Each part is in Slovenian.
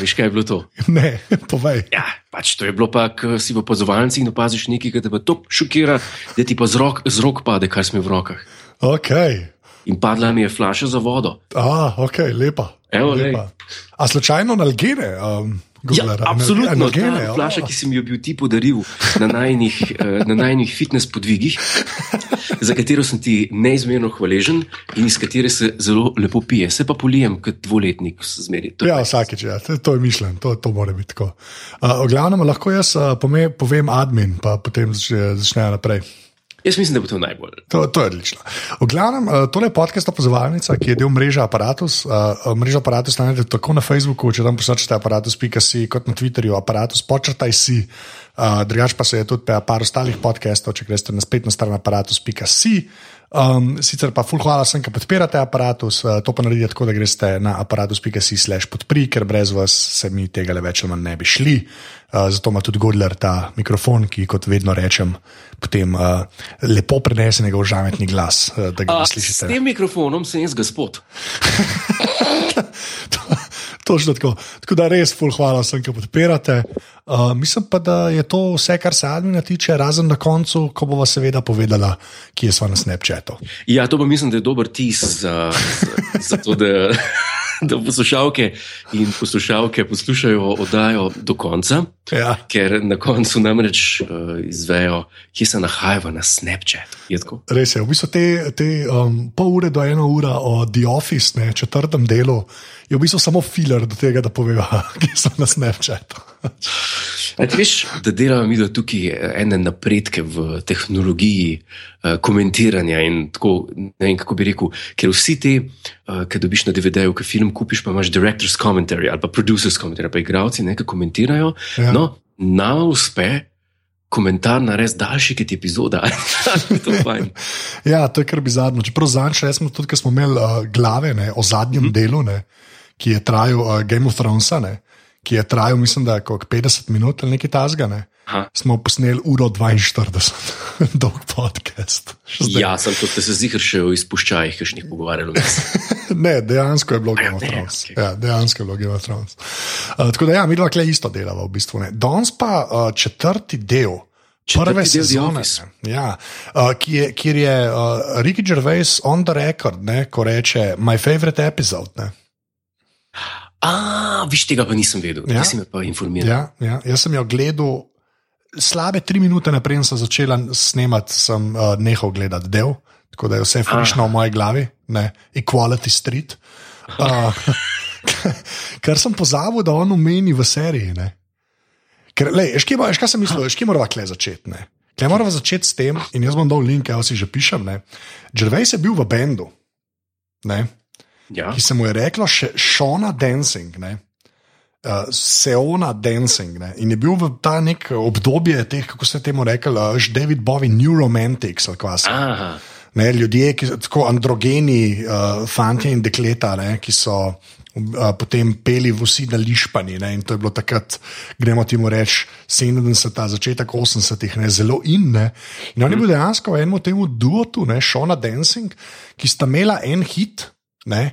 veš kaj je bilo to? Ne, povej. Ja, pač to je bilo pa, ko si v opazovalnici in opaziš nekaj, kar te pa to šokira, da ti pa z rok, z rok pade, kar smo v rokah. Ok. In padla mi je flaša za vodo. Ah, ok, lepa. Evo, lepa. A slučajno nalgene? Um, Ja, absolutno, Analgene, ta ja. flaša, ki si mi jo bil ti podaril na najnih, eh, na najnih fitness podvigih, za katero sem ti neizmerno hvaležen in iz katere se zelo lepo pije. Se pa polijem kot dvoletnik, zmeri. To Ja, vsakeč, ja. to, je mišljen, to, to mora biti tako. Uh, v glavnem lahko jaz uh, pome, povem admin, pa potem začne- začnejo naprej. Jaz mislim, da bo to najbolj. To, to je odlično. V glavnem, tole je podcast opozovalnica, ki je del mreže Apparatus. Mreža Apparatus najdete tako na Facebooku, če tam pošljete aparatus.si, kot na Twitterju, aparatus, počrtaj si. Uh, drugač pa se je tudi pa par ostalih podcastov, če greste na spletno stran aparatus.si. Um, sicer pa ful hvala vsem, ki podpirate aparatus, uh, to pa naredite tako, da greste na aparatus.si slash podpri, ker brez vas se mi tega le več ali manj ne bi šli. Uh, zato ima tudi Godler ta mikrofon, ki, kot vedno rečem, potem uh, lepo prenese njegov žametni glas, uh, da ga A, ne s slišite. tem mikrofonom sem jaz gospod. Točno tako. Tako da res, ful, hvala vsem, ki podpirate. Uh, mislim pa, da je to vse, kar se admina tiče, razen na koncu, ko bova seveda povedala, kje smo na Snapchatu. Ja, to pa mislim, da je dober tis za, za, za to, da, da poslušalke in poslušalke poslušajo oddajo do konca, Ja. ker na koncu namreč uh, izvejo, kje se nahajajo na Snapchatu. Res je, v bistvu te, te um, pol ure do ena ura o The Office, ne, četrtem delu, je v bistvu samo filer do tega, da povejo, kje so na Snapchatu. Ti veš, da delamo mi tukaj ene napredke v tehnologiji uh, komentiranja in tako, ne vem kako bi rekel, ker vsi te, uh, ki dobiš na DVD-ju, ki film kupiš, pa imaš director's commentary ali pa producer's commentary, pa igravci nekaj komentirajo. Ja. No, nama uspe komentar narediti daljši kot epizoda. to je. Ja, to je kar bizarno. Čeprav zadnjič smo tudi, ker smo imeli uh, glave ne, o zadnjem mm -hmm. delu, ne, ki je trajal uh, Game of Thrones, ne, ki je trajal, mislim, da je kot 50 minut ali nekaj tasga. Ne. Aha. Smo posneli uro 42, dolg podcast. Zdaj. Ja, sem tudi se zihar še o izpuščajih, ki še jih pogovarjalo. Ne, dejansko je bilo Game of ne, Thrones. Ja, dejansko je bilo Game of Thrones. Uh, tako da, ja, mi dva kle isto delava v bistvu. ne. Danes pa uh, četrti del. Četrti Prve sezone, ja, uh, ki je, kjer je uh, Ricky Gervais on the record, ne, ko reče: My favorite episode. Ne. A, viš tega pa nisem vedel, Ja. ti si me pa informiral. Ja, ja, jaz sem jo gledal, slabe tri minute naprej sem začela snemati, sem uh, nehal gledati del, tako da je vse frišno v moji glavi, ne, Equality Street. Uh, kar sem pozabil, da on omeni v seriji. Ne. Ker, lej, kje, bo- veš, kaj sem mislil, kje moramo kle začeti. Ne. Kle moramo začeti s tem, in jaz bom dal link, evo si že pišem. Ne. Gervais je bil v bendu, ne, Ja. ki se mu je reklo še Šona Dancing. Ne. Uh, Seona Dancing ne? in je bil v ta nek obdobje teh, kako se temu reče, uh, David Bowie, New Romantics ali kaj. Ne, ljudje, ki so tako androgeni, uh, fanti in dekleta, ne, ki so uh, potem peli vsi na lišpani. Ne, in to je bilo takrat, gremo temu reči, 70, začetek 80-ih, ne, zelo in. Ne. In on je bil dejansko v enem temu duotu, ne, Šona Dancing, ki sta imela en hit. Ne,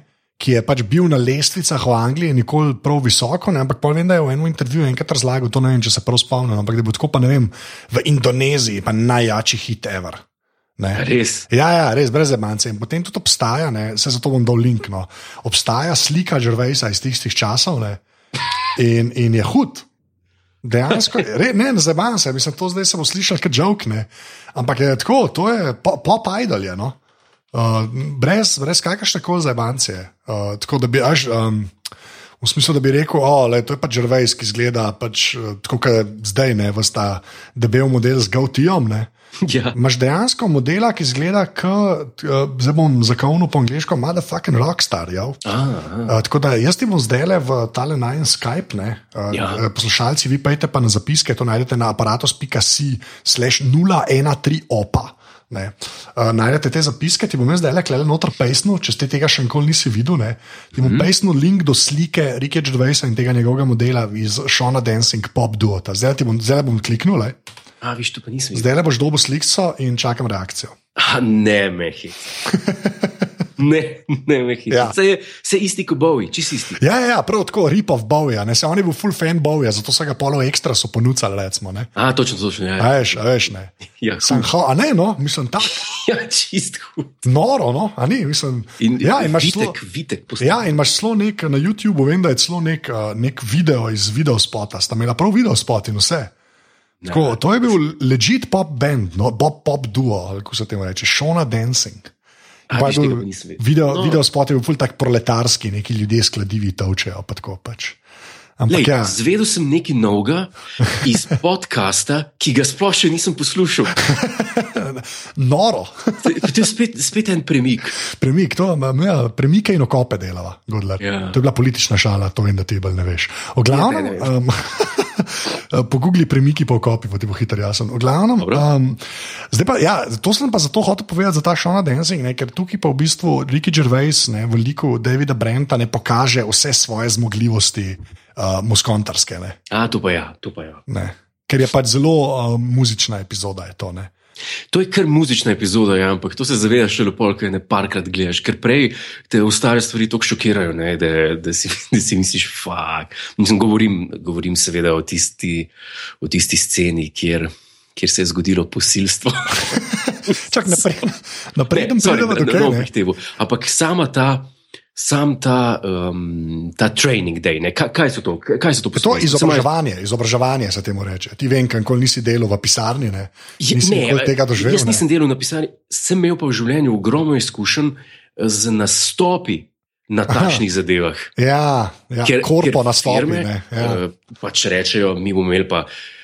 Ki je pač bil na lestvicah v Angliji, nikoli prav visoko, ne? ampak pol vem, da je v enem intervjuju enkrat razlagal, to ne vem, če se prav spomnim, ampak da bil tako, pa ne vem, v Indoneziji, pa najjači hit ever. Ne? Res. Ja, ja, res brez emance. In potem tudi obstaja, ne, se zato bom dal link. No, obstaja slika Žrvejsa iz tistih časov ne, in, in je hud. Dejansko, re, ne, ne zabavam se, mislim, to zdaj se bo slišal kot žovkne. Ampak je tako, to je po- pop idol. Je, no. Uh, brez brez kakršne koli zabance. Uh, tako da bi až. Um, V smislu, da bi rekel, da je to pač Žrvejs, ki izgleda pač, eh, tako kot zdaj, ne vsta debel model z Gautijom. Ja. Imáš dejansko modela, ki izgleda kot, uh, zdaj bom zakovnil po angliško, motherfucking rockstar. Aha. Uh, tako da jaz ti bom zdaj le v tale najen Skype, ne, uh, Ja. ja. poslušalci, vi pejte pa na zapiske, to najdete na aparatus.si slash 013 opa. Ne. Uh, najdete te zapiske, ti bom jaz zdaj le noter pejsnil, če ste tega še nikoli nisi videl. Ne. Ti bom mm -hmm. pejsnil link do slike Rike Dždvejsa in tega njegovega modela iz Shona Dancing Pop Duota. Zdaj ti bom, zdaj bom kliknil, le. A, viš, zdaj le boš dobil sliko in čakam reakcijo. A, ne, mehi. Ne, ne, hitro. Ja. Ja. Se je se isti kot Bowie, čist isti. Ja, ja, ja, prav tako, Ripov Bowja, ne se on je bil full fan Bowja, zato so ga polo ekstra so ponudili, recimo. Ne. A, točno, točno. Ja, A veš, a veš, ne. ja, Sem, hud. ha, a ne, no, mislim, tako. ja čist hud. Noro, no, a ni, mislim. In, ja, in imaš vitek, celo- vitek. postal. Ja, in imaš celo nek na YouTubu, vem, da je celo nek, nek video iz videospota, sta imela prav videospot in vse. Tako, to je bil legit pop band, no, pop, pop duo, kako se temu reče, Shona Dancing. Pa je bil video, No. video spot je bil tak proletarski, neki ljudje skladivi točejo, pa tako pač. Ampak Lej, ja, Zvedel sem nekaj novega iz podcasta, ki ga sploh še nisem poslušal. noro, To je- spet, spet en premik. premik, to, ja, premike in okope delava, Godler. Ja. To je bila politična šala, to vem, da ti bolj ne veš. O glavnem, Ja, ne, ne um, pogugli premiki po okopi, pa ti bo hitro jasno. O glavnem, um, pa, ja, to sem pa zato hotel povedati za ta Shona Dancing, ne, ker tukaj pa v bistvu Ricky Gervais, ne, v liku Davida Brenta, ne pokaže vse svoje zmogljivosti uh, muskontarske. Ne. A, to pa ja, to pa ja. Ne. Ker je pač zelo uh, muzična epizoda. Je to, ne. To je kar muzična epizoda, ja, ampak to se zavedaš šele pol, ker ne parkrat gledaš, ker prej te ostale stvari tako šokirajo, ne, da, da, si, da si misliš. Mislim, govorim, govorim seveda o tisti, o tisti sceni, kjer, kjer se je zgodilo posilstvo. Čak naprej, naprej Ne, da sorry, pridemo ne, do ne, tega. ne ne. bom prihiteval. Ampak sama ta. Sam ta, um, ta training day, ne? kaj, kaj so to? Kaj so to To izobraževanje, izobraževanje se temu reče. Ti vem, kako nisi delal v pisarni, ne? Je, ne, tega doživel. jaz nisem delal na pisanju, sem imel pa v življenju ogromno izkušenj z nastopi na Aha. takšnih zadevah. Ja, ja korpo nastopi. Ne, ja. uh, pač rečejo, mi bomo imeli pa. A,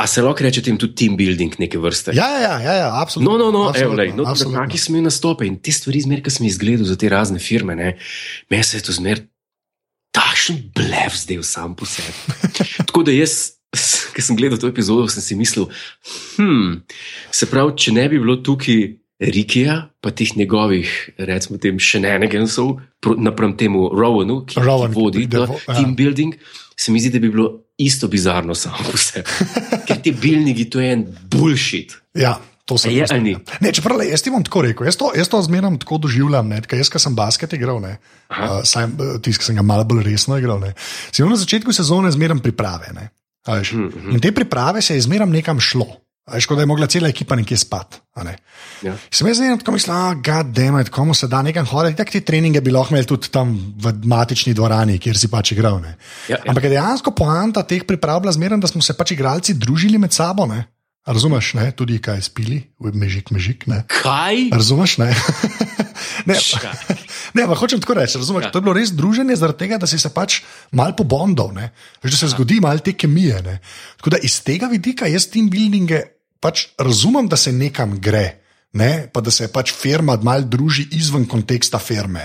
a se lahko reče tem tudi team building neke vrste? Ja, ja, ja, ja, absolutno. No, no, no, evo, absolutno, lej, no absolutno. taki smo imeli nastope in te stvari, zmer, ki sem jih izgledal za te razne firme, ne, meni se je to zmer takšen blev zdel sam po sebi. Tako da jaz, ki sem gledal to epizodo, sem si mislil, hm, se pravi, če ne bi bilo tukaj Rikija, pa teh njegovih, recimo, tem še ne enegesov, napram temu Rowanu, ki, Rowan, ki vodi pride vo- ja. team building, se mi zdi, da bi bilo isto bizarno samo po sebi. Ker ti bilniki, to je en bullshit. Ja, to se je ali ni? Ne, čeprav, le, jaz ti bom tako rekel. Jaz to, jaz to zmeraj tako doživljam. Ne, ker jaz, ki sem basket igral, ne, uh, saj, tisti, ki sem ga malo bolj resno igral, ne, si na začetku sezone zmeraj priprave. Ne, veš. Mhm, In te priprave se je zmeraj nekam šlo. Veš, da je mogla cela ekipa nekje spati. a Ne. Ja. Sem jaz zdaj tako mislil, da je komu se da nekam hoditi. Tak te treninge bi lahko imeli tudi tam v matični dvorani, kjer si pač igral. Ne. Ja, ja. Ampak dejansko poanta teh priprav bila zmeraj, da smo se pač igralci družili med sabo. Ne. Razumeš, ne? tudi kaj spili, mežik, mežik. Ne? Kaj? Razumeš? Ne, ne, ne pa hočem tako reči. Razumeš, Ja. ja. To je bilo res druženje, zaradi tega, da si se pač mal pobondal, ne? Veš, da se zgodi mal te kemije. Ne? Tako da iz tega vidika jaz team buildinge pač razumem, da se nekam gre. Ne, pa da se pač firma malo druži izven konteksta firme.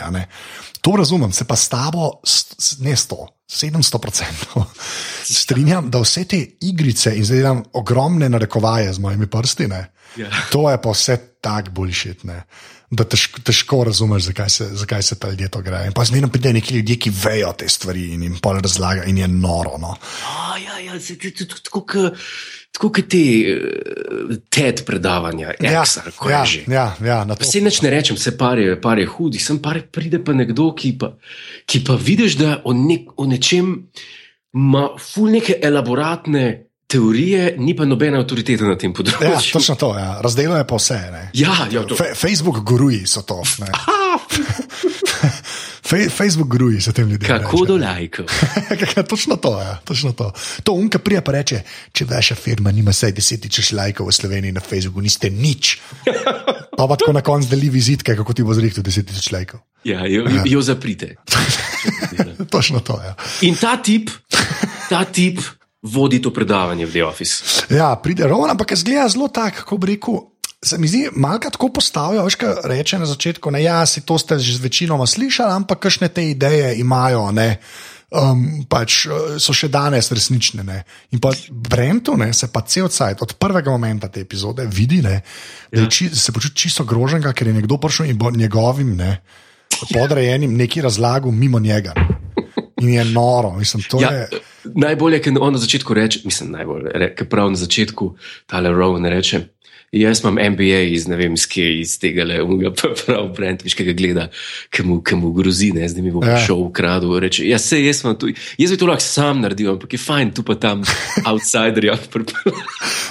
To razumem, se pa s tabo, s- s- ne 100, 700 procentov strinjam, da vse te igrice in zdaj delam ogromne narekovaje z mojimi prsti. Ne, Ja. To je pa vse tako boljšit, da težko, težko razumeš, zakaj se, zakaj se ta ljudje to grejo. In pa zmerno pridejo neki ljudje, ki vejo te stvari in jim pol razlaga, in je noro. No. A, ja, ja, se- te- te- tako tako kot te uh, TED predavanja, Ja, ko ja, je že. ja, ja. Vse neč ne rečem, se par je, par je hudi, sem par pride pa nekdo, ki pa, ki pa vidiš, da o, nek, o nečem ima ful neke elaboratne teorije, ni pa nobene avtoritete na tem Ja, področju. točno to. Ja. Razdelo je pa vse. Ne. Ja, ja, to, Fe, Facebook guruji so to. Fe, Facebook guruji so tem ljudem. kako reče. do lajkov. točno to, ja, točno to. To unka prija pa reče, če vaša firma nima vsaj deset tisoč lajkov v Sloveniji na Facebooku, niste nič. Pa pa tako na koncu deli vizitke, kako ti bo zrihtel deset tisoč lajkov. Ja, jo, jo, jo zaprite. Točno to, ja. In ta tip, ta tip vodi to predavanje v The Office. Ja, pride Roman, ampak zgleda zelo tako, kako bi rekel. Se mi zdi, malo tako postavijo, veš, kaj reče na začetku. Ne, ja, si to ste že večinoma slišali, ampak kakšne te ideje imajo. Ne, um, pač, eh, so še danes resnične. Ne. In pa Brentu ne, se pa cel cajt, od prvega momenta te epizode, vidi, ne, da je či, se počuti čisto groženega, ker je nekdo prišel in bo njegovim ne, podrejenim neki razlagal mimo njega. In je noro, mislim, to Ja, je. najbolje, ker on na začetku reče, mislim, najbolje, re, ker prav na začetku tale Rowan reče. Jaz imam MBA iz ne vem, skje, iz tega le, unga pa prav brend, viš, kaj ga gleda, ki mu, ki mu grozi, ne, zdaj mi bo Ja. šel v kradu, reče, ja, se, jaz sem tu, jaz bi to lahko sam naredil, ampak je fajn, tu pa tam outsiderja.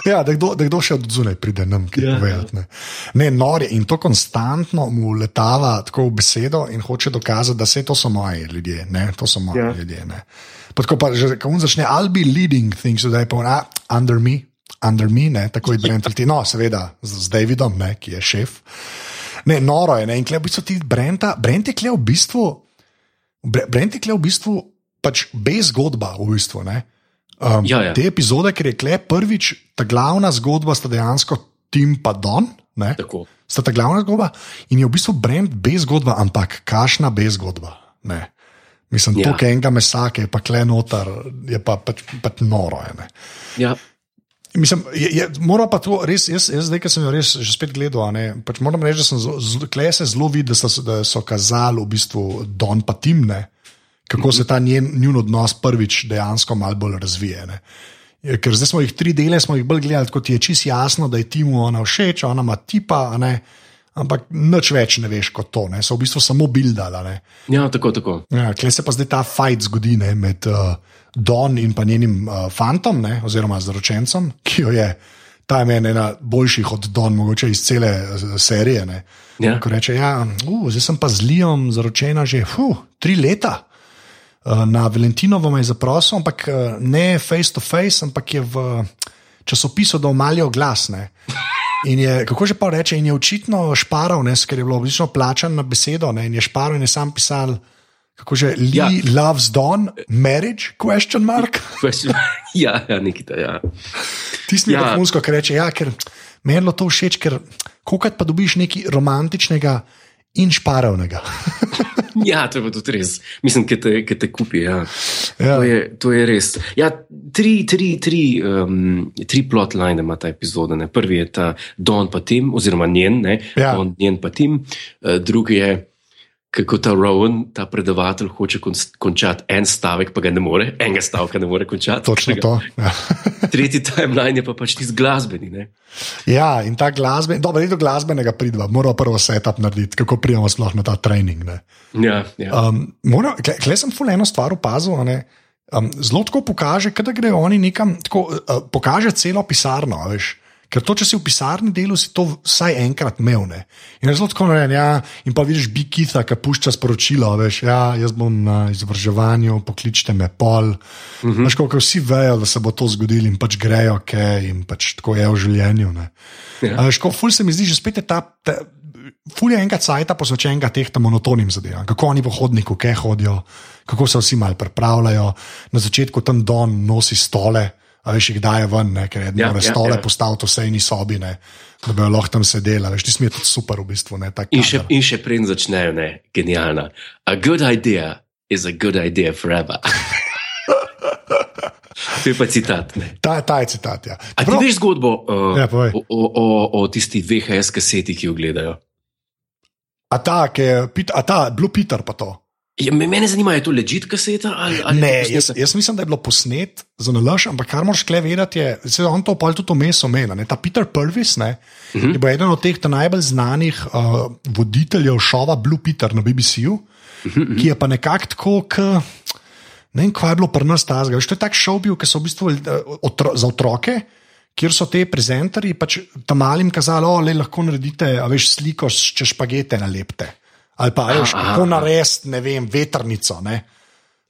Ja, da kdo, da kdo še od zunaj pride nam, ki Ja, povedati. Ne, ne nor je in to konstantno mu letava tako v besedo in hoče dokazati, da se to so moji ljudje, ne, to so moji Ja. ljudje. Ne. Pa tako pa že, ko on začne, I'll be leading things, zdaj pa on, ah, under me. Under me, ne, tako je Brent, no, seveda, z, z Davidom, ne, ki je šef. Ne, noro je, ne, in klej v bistvu ti Brenta, Brent je klej v bistvu, Bre- Brent je klej v bistvu pač bez zgodba, v bistvu, ne. Um, Ja, ja. Te epizode, ker je klej prvič, ta glavna zgodba sta dejansko Tim pa Don, ne, sta ta glavna zgodba in je v bistvu Brent bez zgodba, ampak kašna bez zgodba. Ne. Mislim, Ja. to, enega mesa, ki je pa klej noter, je pa pač, pač noro. Je, ne. Ja, Mislim, je, je, mora pa to res, jaz, jaz zdaj, ki sem jo res že spet gledal, ne, pač moram reči, da sem zelo- klej se zelo videl, da, so- da so kazali v bistvu Don pa Timne, kako se ta njen, njun odnos prvič dejansko malo bolj razvije. Ne. Je, Ker zdaj smo jih tri dele, smo jih bolj gledali, kot je čisto jasno, da je Timu ona všeč, ona ima tipa, ne, ampak nič več ne veš kot to, ne. so v bistvu samo bildala. Ne. ja tako, tako. Ja, Klej se pa zdaj ta fajt zgodi ne, med uh, Don in pa njenim uh, fantom, ne, oziroma zaročencem, ki jo je. Ta meni ena boljših od Don, mogoče iz cele eh, serije. Ne. Ja. Ko reče, ja, uh, zdaj sem pa z Lijom zaročena že fuh, tri leta. Uh, Na Valentinovo me je zaprosil, ampak uh, ne face to face, ampak je v časopisu, da omalijo glas. Ne. In je, kako že pa reče, in je očitno šparal, ne, ker je bilo odlično plačan na besedo, ne, in je šparal in je sam pisal, kako že Lee Ja. loves Don, marriage, question mark. ja, ja, Nikita, ja. Tisti mi je Ja. vrhunsko, ker reče, ja, ker meni je to všeč, ker kokrat pa dobiš nekaj romantičnega in šparavnega. Ja, to je tudi res. Mislim, da te, ki te kupi. Ja. Ja. To, je, to je res. Ja, tri, tri, tri, um, tri plotline ima ta epizoda. Ne. Prvi je ta Don pa Tim, oziroma njen, ne, Ja. Don, njen pa Tim. Uh, drugi je, kako ta Rowan, ta predavatelj, hoče kon, končati en stavek, pa ga ne more, enega stavka ne more končati. Točno to. Ja. Tretji timeline je pa pač tisti glasbeni. Ne. ja, in ta glasben, dobro, ne do glasbenega pridva, moramo prvo setup narediti, kako prijemo sploh na ta trening. Ne. Ja, ja. Um, moram- kle, kle sem ful eno stvar opazil. ne. Um, zelo tako pokaže, da grejo oni nekam, tako, uh, pokaže celo pisarno. Veš. Ker to, če si v pisarni delu, si to vsaj enkrat imel. Ne? In zelo tako narejen. Ja, in pa vidiš Bikita, ki pušča sporočilo. Veš, ja, jaz bom na izobraževanju, pokličite me pol. Uh -huh. Veš, kako vsi vejo, da se bo to zgodilo in pač grejo, ok, in pač tako je v življenju. Ne? Ja. A Veš, ko ful se mi zdi, že spet je ta. ta Ful je enkrat sajta posvečenega teh monotonim zadevam, kako oni po hodniku, kaj hodijo, kako se vsi malo pripravljajo. Na začetku tam Don nosi stole, a veš, jih daje ven, ne, ker je Ja, ja, ja, stole ja. postaviti v sejni sobi, ne, da bi lahko tam sedela. Veš, ti smo tudi super v bistvu. Ne, In še, in še preden začnejo, ne, genialna. A good idea is a good idea forever. to je pa citat. Ne. ta, ta je citat. Ja. A ti Čeprav- veš zgodbo uh, Ja, povej. o, o, o, o tisti VHS kaseti, ki jo gledajo? a ta, ki je, a ta, Blue Peter pa to. Ja, me- mene zanima, je to ležit kaseta ali, ali Ne, je jaz, jaz mislim, da je bilo posnet za nalaž, ampak kar moraš kle vedeti, je, da on to pol tudi vmes omenja. ne. Ta Peter Purvis ne, uh -huh. je bil eden od teh najbolj znanih uh, voditeljev šova Blue Peter na BBC-ju, uh -huh. ki je pa nekako tako. K, Ne vem, kaj je bilo pri nas tazga. To je tak šov bil, ki so v bistvu eh, otro, za otroke, kjer so te prezenterji pač tam malim kazali, da lahko naredite a veš, sliko, če špagete nalepte. Ali pa Aha, kako narediti, ne vem, vetrnico. Ne.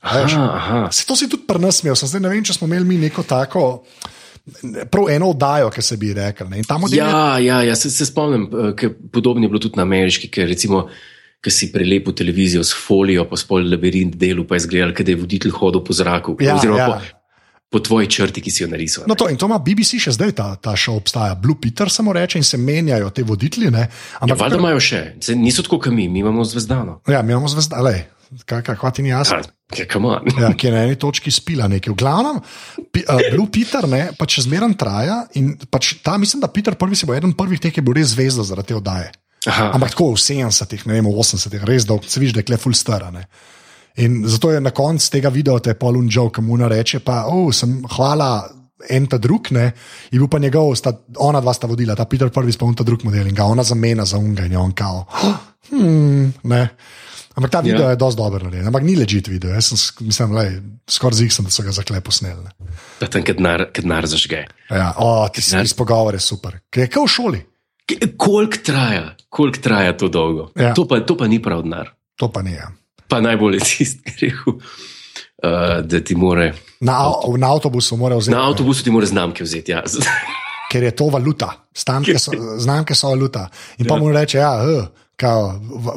Aha, aha. Se to si tudi pri nas imel, sem zdaj ne vem, če smo imeli mi neko tako, prav eno oddajo, ki se bi rekel. Ja, ja, ja se, se spomnim, eh, podobno je bilo tudi na ameriški, ker recimo. Ki si prelepil televizijo s folijo, pa spol labirint delu, pa je izgledal, da je voditelj hodil po zraku, Ja, oziroma ja. Po, po tvoji črti, ki si jo narisal. No, to, in to ima BBC še zdaj, ta, ta šov obstaja. Blue Peter samo reče in se menjajo te voditelji. ne. Ja, Ampak valjda imajo še, Saj niso tako kot mi, mi imamo zvezdano. Ja, mi imamo zvezda, le, kaj ti ni jasno. Ja, come on. Ja, ki je na eni točki spila nekaj. V glavnem, pi, uh, Blue Peter ne, pač še zmeraj traja in pač ta, mislim, da Peter prvi si bo eden prvih teh, ki je bil res zvezda zaradi te oddaje. Aha, Ampak tako v 70-ih, ne vem, v 80-ih, res dolgo, se vidiš, da je kle full stara. Ne. In zato je na koncu tega videa te Paulun Joe, ki mu reče, pa, oh, sem, hvala en ta drug, ne, je bil pa njegov, sta, ona dva sta vodila, ta Peter prvi pa on ta drug model in ga ona zamena za unga in je on kao. Hmm, ne. Ampak ta video Ja. je dosti dober, narejen, ampak ni ležit video. Jaz sem, mislim, lej, skoraj zig sem, da so ga zaklepo sneli. ne. Da tam kadnar, kadnar zažge. Ja, o, ti si iz pogovore super. Ker je kot v šoli, Koliko traja, koliko traja to dolgo? Ja. To, pa, to pa ni prav denar. to pa ni. Ja. Pa najbolj je tisti, ki je rekel, uh, da ti more. Na, av- na avtobusu mora vzeti. Na avtobusu ti mora znamke vzeti. Ja. ker je to valuta, Stanke so, znamke so valuta. In pa mu reče, ja, uh, kao,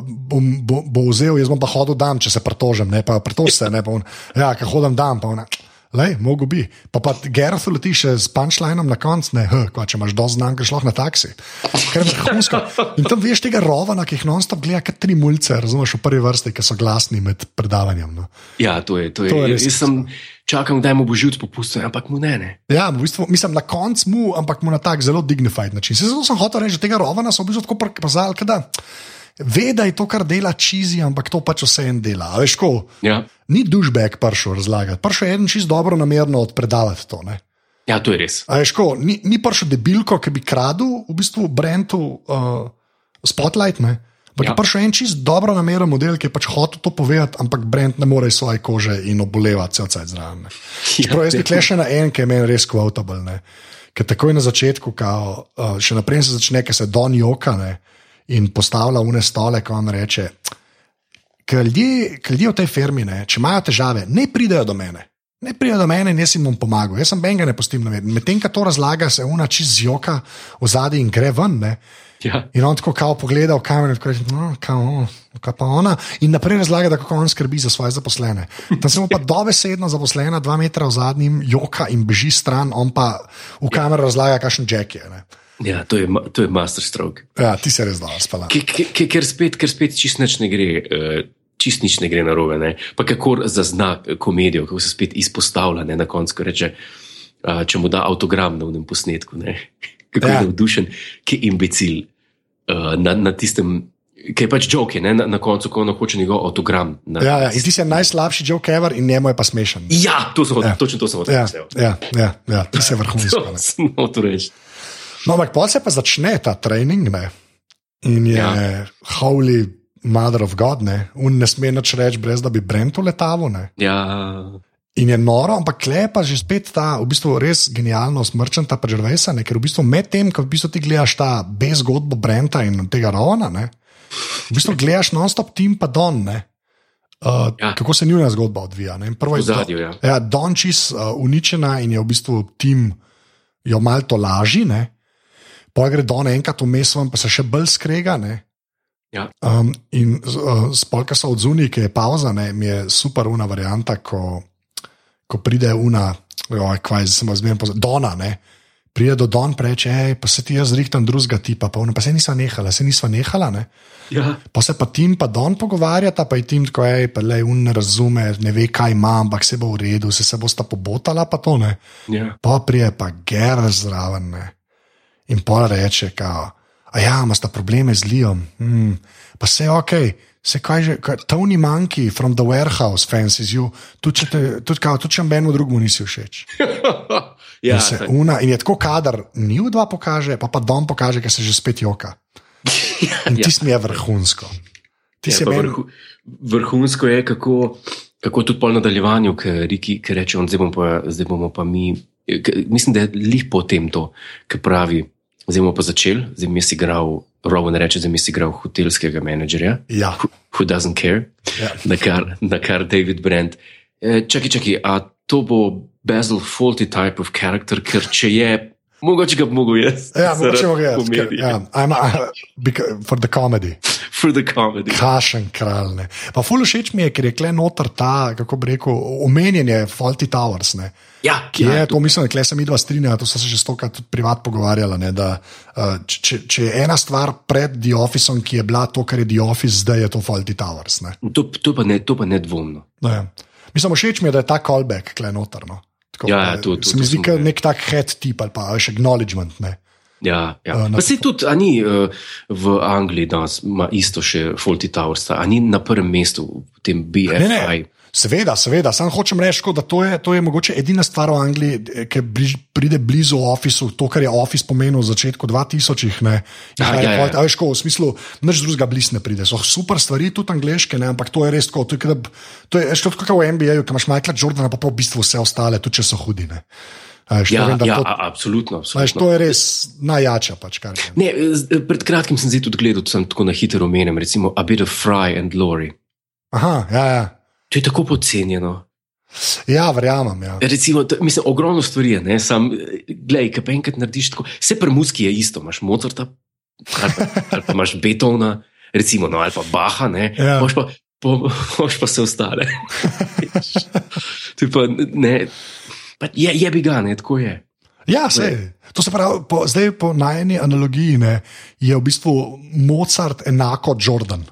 bom, bo, bo vzel, jaz bom pa hodil dan, če se pritožim, ne pa pritož se, ne pa on, ja, ker hodim dan, pa ona. Lej, mogo bi. Pa pa Gerard leti še s punchlinom na koncu, ne, huh, kva, če imaš do znamke, šlo na taksi. Ker je vrhunsko. In tam veš tega rovana, ki jih non-stop gleda, kot tri mulce, razumeš, v prvi vrsti, ki so glasni med predavanjem. No. ja, to je. To je, To je res jaz sem čakal, da mu bo živc popustil, ampak mu ne. ne. Ja, v bistvu, mislim, na koncu mu, ampak mu na tak zelo dignified način. Se zato sem hotel reči, da tega rovana so v bistvu tako prikazali, da ve, da je to, kar dela čizi, ampak to pač vse en dela. A Veš, ko, Ja. ni dušbek prišel razlagati, prišel je en čist dobro namerno odpredavati to. Ne? ja, to je res. A veš, ko, ni, ni prišel debilko, ki bi kradel v bistvu Brentu uh, spotlight. Ne? Ampak ja. Ja. je prišel en čist dobro nameren model, ki je pač hotel to povedati, ampak Brent ne more iz svoje kože in oboleva cel cel zraven. ne. Čeprav jaz bi Ja, kle še na en, ki je meni res kvotable. Ker takoj na začetku, kao, uh, še naprej se začne, ker se Don joka ne, in postavlja une stole, ko on reče. Ker ljudje, ker ljudje v tej firmi, ne, če imajo težave, ne pridejo do mene. Ne pridejo do mene in jaz jim bom pomagal. Jaz sem benga ne postim na med. Medtem, ko to razlaga, se una čez joka v zadnji in gre ven. Ne. Ja. In on tako kao pogleda v kamero in reče, no, kao, kaj pa ona. In naprej razlaga, da kako on skrbi za svoje zaposlene. Tam se mu pa dobesedno zaposlena, dva metra v zadnjem, joka in beži stran, on pa v kamero razlaga, kakšen jack je. Ne. Ja, to je, to je masterstroke. Ja, ti se res dobro spala. Ker spet, ker spet čist nič ne gre. Uh, Čist nič ne gre na robe, pa kako zazna komedijo, kako se spet izpostavlja ne, na koncu, ko reče, uh, če mu da avtogram na unem posnetku, ne, kako Ja. je navdušen, ki je imbecil uh, na, na tistem, ki je pač joke, ne, na, na koncu, ko hoče njegov avtogram. Na, Ja, ja, in ti si najslabši joke ever in njemu je pa smešen. ja to sem Ja. točno to sem hotel. Ja, reči, ja, ja, ja ti si vrhunsko. To ne. sem hotel reči. No, ampak pol se pa začne ta trening ne? in je ja. Holy mother of God, ne, Un ne sme nič reči, brez da bi Brentu letavo. Ne? Ja, In je noro, ampak klepa že spet ta v bistvu res genialno smrčanta Pažervesa, ker v bistvu med tem, ko v bistvu ti gledaš ta bez zgodbo Brenta in tega Rona, ne, v bistvu gledaš non-stop tim pa Don. Ne. Uh, ja. Kako se njuna zgodba odvija? Ne? Prvo je ozadju, ja. ja, Don čist uh, uničena in je v bistvu tim jo malo to laži. Ne? Pa gre Don enkrat vmes, pa se še bolj skrega. Ne? Ja. Um, in uh, spolka so odzuni, ki je pauza, ne, mi je super una varianta, ko, ko pride una, oj, kvaj, sem vas zmerno pozoril, Dona, ne. Pride do Don, reče, hej, pa se ti jaz zrihtam drugega tipa, pa, ona, pa se nisva nehala, se nisva nehala. Ne. ja. Pa se pa tim pa Don pogovarjata, pa je tim tako, hej, pa le un ne razume, ne ve, kaj ima, ampak se bo v redu, se, se bosta pobotala, pa to ne. ja. Pa prije pa ger zraven. Ne. In pol reče, kao, a ja, imaš ta probleme z Lijom. Hmm. Pa vse je ok, se kaj že, Tony Monkey from the warehouse fancies you, tudi če, te, tudi, kao, tudi če menu drugemu nisi všeč. ja In, se, una, in je tako kadar, ni v dva pokaže, pa pa dom pokaže, ker se že spet joka. In ja. tisti mi je vrhunsko. Ti Ja, meni. vrhu, vrhunsko je, kako, kako tudi po nadaljevanju, ki reče: on, zdaj, bomo pa, zdaj bomo pa mi. K, mislim, da je lih po tem to, ki pravi: zdaj bomo pa začeli, zdaj mi si igral, Rowan reče, zdaj mi si igral hotelskega menedžerja, Ja, who, who doesn't care. Ja. Na, kar, na kar David Brent. E, čakaj, čakaj, a to bo Basil faulty type of character, ker če je, mogoče ga bi mogel jaz. ja mogoče mogel. komedije. Ja, I'm, uh, beca- for the comedy. For the comedy. Kašen kralj. Ne. Pa ful všeč mi je, ker je kle noter ta, kako bi rekel, omenjanje Faulty Towers. Ne. Ja, Ki je, ja, to mislim, da kle se mi dva strinjava, to so se že stokrat privat pogovarjala. Ne, da, uh, če, če je ena stvar pred The Officeom, ki je bila to, kar je The Office, zdaj je to Faulty Towers. Ne. To, to, pa ne, to pa nedvomno. Ne. Mislim, všeč mi je, da je ta callback kle noter. No. Tako, Ja, ja, to- to- se mi zdi, kot ga- nek tak head tip ali pa še acknowledgement. Ne. Ja, ja. Uh, Pa se tudi, a ni uh, v Angliji danes ima isto še Faulty Towers, a ni na prvem mestu v tem BFI. Ne, ne. Seveda, seveda, samo hočem reči, da to je, to je mogoče edina stvar v Angliji, eh, ki bliž, pride blizu ofisu, to, kar je ofis pomenil v začetku 2000-ih. Ja, ja, ja. V smislu, nič drugega bliž ne pride. So super stvari, tudi angliške, ne, ampak to je res tako. To je, to je šlo kot v NBA, ki imaš Michaela Jordana, pa pa v bistvu vse ostale, tudi če so hudi. Ne. A veš, Ja, vem, ja, to, a- absolutno. a veš, absolutno. to je res najjača. Pač. Ne, pred kratkim sem tudi gledal, sem tako na hitro omenil, recimo A Bit of Fry and Glory. Aha, ja, ja. To je tako podcenjeno. ja, verjamem. Ja. Recimo, to, mislim, ogromno stvari je, sam, gledaj, kaj pa enkrat narediš tako. Vse pri muski je isto, imaš Mozarta, ali pa, ali pa imaš Beethovna, recimo, no, ali pa Baha, ne, Ja. moš pa, po, moš pa vse ostale. pa, ne, pa je, je bi ga, ne, tako je. Ja, sej. To se pravi, po, zdaj po najni analogiji ne, je v bistvu Mozart enako Jordan.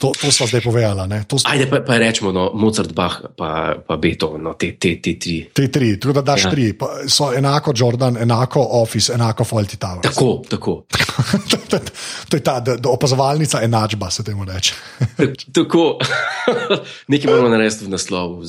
To, to smo zdaj povedali. smo- Ajde, pa, pa rečemo, no, Mozart, Bach, pa, pa Beethoven, no, te, te, te tri. Te tri, tako da daš Ja. ja. tri, pa so enako Jordan, enako Office, enako Faulty Tower. Tako, tako. to je ta da, da opazovalnica enačba, se temu reče. tako. Nekaj moramo narediti v naslovu.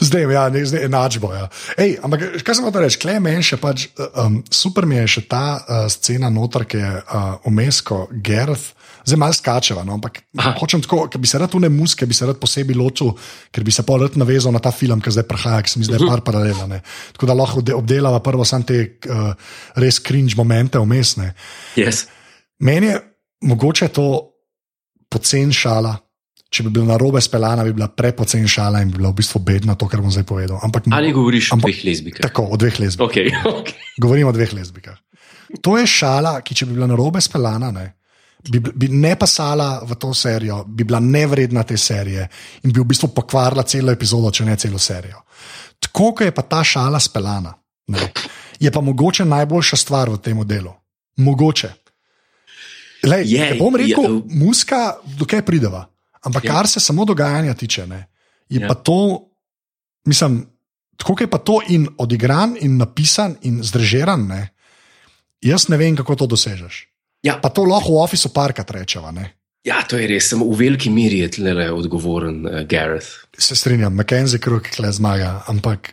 Zdaj, ja, ne, zdaj enačbo. Ja. Ej, ampak kaj sem hotel reči, klej meni še pač, um, super mi je še ta uh, scena noter, ki je uh, umesko Gerth. Zdaj malo skačeva, no, ampak Aha. hočem tako, ker bi se rad une muske, bi se rad posebej ločil, ker bi se pa rad navezal na ta film, ki zdaj prihaja, ki se mi zdaj par paralela. Ne. Tako da lahko obde- obdelava prvo samo te uh, res cringe momente umestne. Yes. Meni je mogoče to pocen šala. Če bi bila na robe speljana, bi bila prepocen šala in bi bila v bistvu bedna, to, kar bom zdaj povedal. Ampak Ali govoriš o Ampak- dveh lezbikah? tako, o dveh lezbikah. Okay, okay. Govorim o dveh lezbikah. To je šala, ki če bi bila na robe speljana, ne, bi, bi ne pasala v to serijo, bi bila nevredna te serije in bi v bistvu pokvarila celo epizodo, če ne celo serijo. Tako, je pa ta šala speljana, je pa mogoče najboljša stvar v tem delu. Mogoče. Lej, Je, ne bom rekel, je. je, muska, dokaj prideva. Ampak Ja. kar se samo dogajanja tiče, ne, je Ja. ja. pa to, mislim, tako je pa to in odigran, in napisan, in zdržeran, ne, jaz ne vem, kako to dosežeš. Ja. Pa to lahko v ofisu parkrat rečeva. Ne. ja, to je res. Samo v veliki meri je tle odgovoren uh, Gareth. Se strinjam, McKenzie krok kle zmaga, ampak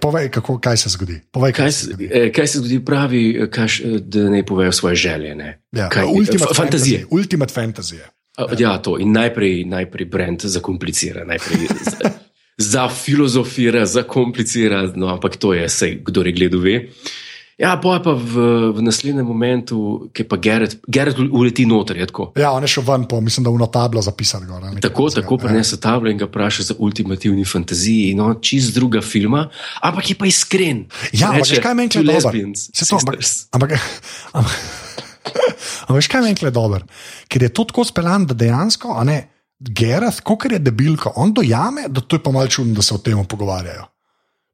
povej, kako, kaj se zgodi. Povej, kaj, Kaj se zgodi. eh, kaj se zgodi, pravi, eh, kaž, eh, da ne povejo svoje želje. Ne? Ja, kaj- ultimate fa- fantazije. fantasy. Ultimate fantasy. je. Ja. ja, to. In najprej, najprej Brent zakomplicira, najprej za, za zakomplicira, no, ampak to je, sej, kdo je gledal, ve. Ja, pa je pa v, v naslednjem momentu, ki pa Gareth, Gareth uleti noter. Ja, on je šel ven, po, mislim, da v tablo zapisan. Gor, Tako, tako prenese tablo in ga vpraša za ultimativni fantaziji. No, čist druga filma, ampak je pa iskren. Ja, ampak veš, kaj meni "Two je lesbians, to, ampak, sisters." ampak, ampak, ampak veš, kaj meni je dobro? Ker je to tako speljan, da dejansko, a ne, Gerard, kot je debilka, on dojame, da to je pa malce čudno, da se o tem pogovarjajo.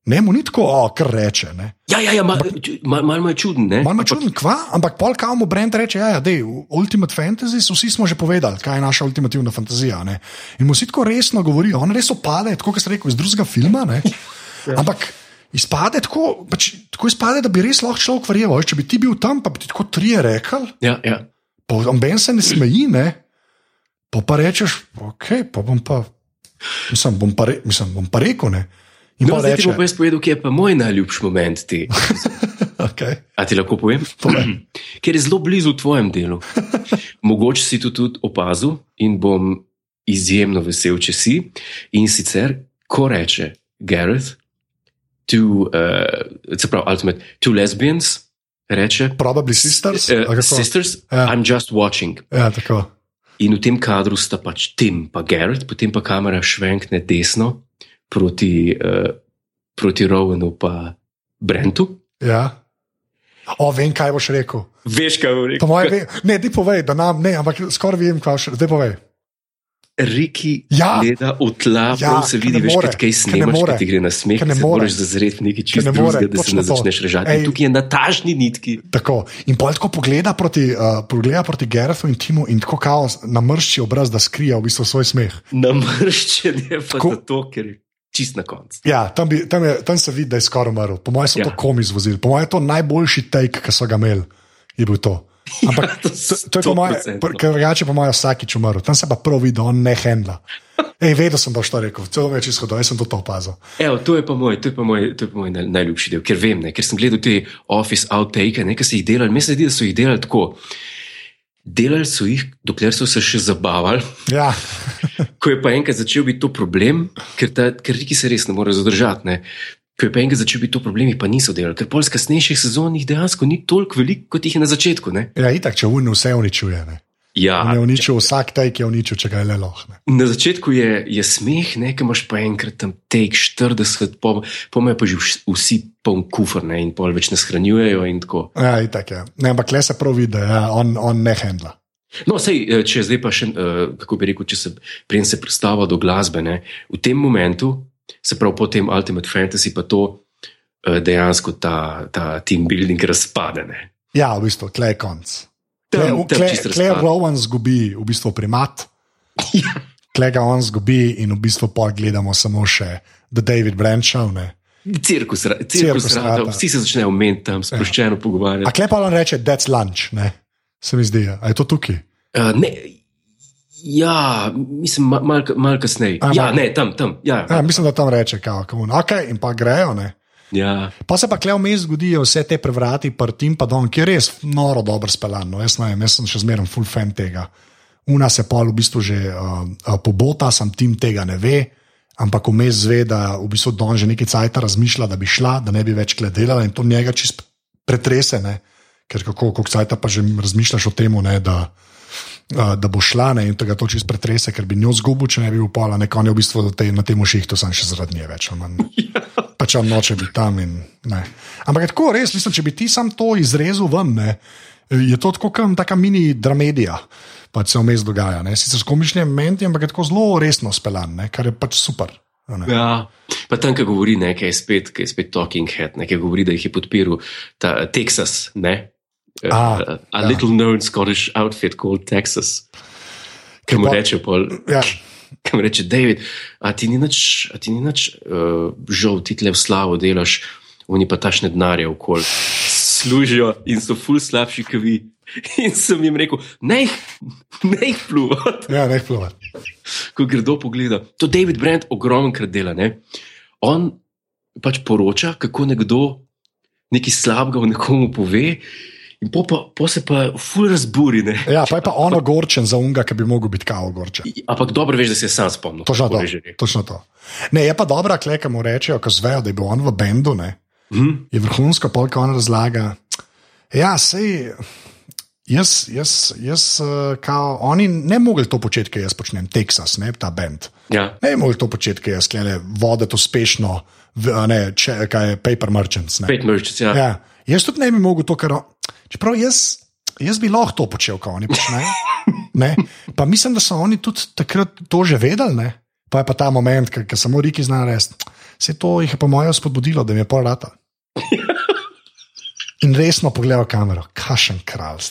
Ne, mu ni tako, o, kar reče. Ne. Ja, ja, ja malo mal, mal je čuden. Malo me čudno, kva, ampak pol kao mu Brent reče, ja, ja dej, Ultimate Fantasy, vsi smo že povedali, kaj je naša ultimativna fantazija. Ne. In mu vsi tako resno govorijo, on res opade, tako kot ste rekel, iz drugega filma. Ne. Ampak izpade tako, pač, tako izpade, da bi res lahko človek verjel. Če bi ti bil tam, pa bi ti tako trije rekel, Ja, ja. pa ben se ne smeji, ne. Pa, pa rečeš, ok, pa bom pa, mislim, bom pa, re, mislim, bom pa rekel, ne. In No, pa zdaj ti reče, bom pa jaz povedal, kje je pa moj najljubši moment ti. okay. A ti lahko povem? Ker je zelo blizu tvojem delu. Mogoče si to tudi opazil in bom izjemno vesel, če si. In sicer, ko reče Gareth, two, uh, se pravi, ultimate, two lesbians, reče. Probably sisters. Uh, sisters, Ja. I'm just watching. Ja, tako. In v tem kadru sta pač Tim in Garrett, potem pa kamera švenkne desno proti, uh, proti Rowenu in Brentu. Ja. O, vem, kaj boš rekel. Veš, kaj Po rekel? mojem, ve- ne, ti povej, da nam ne, ampak skoraj vem, kaj boš rekel. Zdaj povej. Riki Ja. gleda v tla, Ja, ja, se vidi, veš, more, kaj, snemaš, kaj ti gre na smeh, ne se more. moraš zazreti nekaj Ker čist ne drugega, da se ne to. začneš režati. Ej. Tukaj je na tažni nitki. Tako. In pol tako pogleda proti, uh, pogleda proti Gerethu in Timu in tako kao namršči obraz, da skrije v bistvu svoj smeh. Namrščen je pa Tako- zato, ker je čist na koncu. Ja, tam, bi, tam, je, tam se vidi, da je skoraj umrl. Po mojem so ja. Ja. to komi zvozili, po mojem je to najboljši take, ki so ga imeli. Je bil to. Ampak Ja, to to, to je po mojem, 100%. ker drugače po mojem vsakič umrl. Tam se pa prav vidi, da on ne handla. Ej, vedel sem, da boš to rekel, celo več izhodov, jaz sem to opazil. Evo, to je pa moj, to je pa moj, to je pa moj naj, najljubši del, ker vem, ne, ker sem gledal te office outtake, nekaj so jih delali, meni se zdi, da so jih delali tako. Delali so jih, dokler so se še zabavali. Ja. Ko je pa enkrat začel biti to problem, ker, ta, ker Riki se res ne more zadržati. Ne. Ko je pa enkrat začel biti to problem, pa niso delali, ker pol z kasnejših sezon jih dejansko ni toliko veliko, kot jih je na začetku. Ne. ja, itak, če vun vse uničuje. Ne. Ja, On je uničil vsak take, je uničil, če ga je le lahne. Na začetku je, je smeh, nekaj imaš pa enkrat tam tek 40, pomeni pa že vsi poln kufr ne, in pol več ne shranjujejo. Ja, itak je. Ne, ampak le se prav vidi, ja, on, on ne handla. No, sej, eh, če zdaj pa še, eh, kako bi rekel, če se prej se predstava do glasbe, ne, v tem momentu, se pravi po tem Ultimate Fantasy, pa to eh, dejansko ta, ta team building razpade. Ne. Ja, v bistvu, klej konc. Tam- tam čisto Klej razpade. Rowan zgubi v bistvu primat, Ja. klej ga on zgubi in v bistvu pol gledamo samo še The David. Ne. Cirkus, Cirkus cirkus rata. vsi se začnejo meniti tam, sproščeno A pogovarjati. klej pa on reče, that's lunch, ne. Se mi zdi, a je to tukaj? Uh, ne, ja, mislim, ma- malo mal kasneje. A, Ja, malo. ne, tam, tam. Ja, Ja, mislim, da tam reče, kao, kamun. Ok, in pa grejo, ne. Ja. Pa se pa klej vmes zgodijo vse te prevrati, prtim pa don, ki je res noro dobro speljan. No, jaz, ne vem, jaz sem še zmeraj full fan tega. Una se pa v bistvu že uh, uh, pobota, sam tim tega ne ve, ampak vmes zve, da v bistvu Don že nekaj cajt razmišlja, da bi šla, da ne bi več gledala in to njega čist pretrese, ne? ker kako, kako cajt pa že razmišljaš o tem, da. Uh, da bo šla ne, in tega to čist pretrese, ker bi njo zgubil, če ne bi upala, neko je v bistvu te, na tem šihtu, sem še zaradi nje več. ali manj. pač on noče biti tam. In, ne. Ampak tako res, mislim, če bi ti sam to izrezal ven, ne, je to tako kot neka mini dramedija, pač se vmes dogaja. Ne. Sicer s komičnimi momenti, ampak je tako zelo resno speljan, ne, kar je pač super. ne. Ja, pa tam, ki govori, ne, ki je spet, ki je spet Talking Head, ne, ki govori, da jih je podpiral ta Texas, ne. A, a a ja. little known Scottish outfit called Texas. Ki mu reče, pol, Ja, ki mu reče, David, a ti ni nič, a ti ni nič uh, žal, ti tle v slavo delaš, oni pa tašne denarje okoli služijo in so ful slabši, kot vi. In sem jim rekel, ne jih, jih pluvati. ja ne plova. ko gredo pogleda. To David Brand ogromno dela. Ne? On pač poroča, kako nekdo nekaj slabega o nekomu pove, in po, pa, po se pa ful razburi. Ne? Ja, pa je pa on ogorčen za unga, ki bi mogel biti kao ogorčen. Ampak dobro veš, da se je sam spomnil. Točno to. Točno to. Ne, je pa dobra kleka mu rečejo, ko zvejo, da je bil on v bendu, ne. Hm? je vrhunsko, polk on razlaga. Ja, sej. Jaz, jaz, jaz uh, kao, oni ne mogli to početi, kaj jaz počnem, Texas, ne ta bend. Ja. Ne mogli to početi, kaj jaz klene voditi uspešno, ne, če, kaj je Paper Merchants. Ne. Pet mrčic, ja. Ja, jaz tudi ne bi mogel to, kar. Čeprav jaz, jaz bi lahko to počel, kot oni počnejo. Ne? Pa mislim, da so oni tudi takrat to že vedeli. Ne? Pa je pa ta moment, ki samo Riki zna res. Vse to jih je po mojem spodbudilo, da mi je pol rata. In resno pogledal kamero, kašen kralj.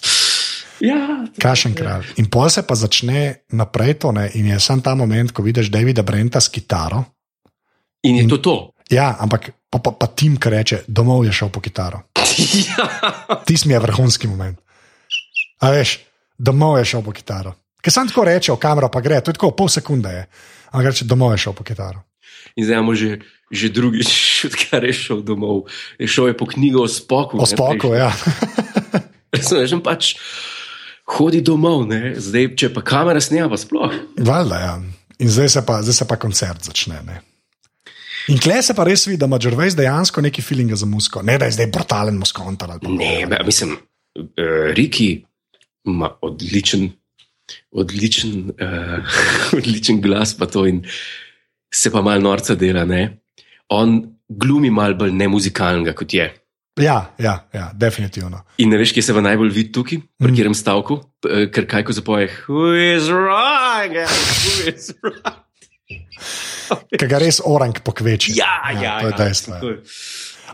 ja. Kašen kralj. In pol se pa začne naprej to, ne? in je sam ta moment, ko vidiš Davida Brenta s kitaro. In je to to. Ja, ampak pa, pa, pa tim, ki reče, domov je šel po kitaro. Ja. Tisti mi je vrhunski moment. A veš, domov je šel po kitaro. Ker sem tako reče, v kamero pa gre, to je tako pol sekunde. Je. Ampak reče, domov je šel po kitaro. In zdaj imamo že, že drugič, odkar je šel domov. Je šel je po knjigo o spoku. O spoku, ja. Razumeš, on pač hodi domov, ne? zdaj, če pa kamera snema, pa sploh. Valjda, ja. In zdaj se pa, zdaj se pa koncert začne. Ne. In kle se pa res vidi, da ima Džrvejs dejansko neki feeling za musko. Ne, da je zdaj brutalen muskontar. Ne, be, mislim, uh, Riki ima odličen, odličen, uh, odličen glas, pa to in se pa malo norca dela. Ne? On glumi malo bolj nemuzikalnega kot je. Ja, ja, ja, definitivno. In ne veš, kje se v najbolj vidi tukaj, pri mm. katerem stavku, Eh, ker kaj ko zapoje, who is wrong, who is wrong. Ker ga res orang pokveči. Ja, ja, to je ja, dejstvo. Ja.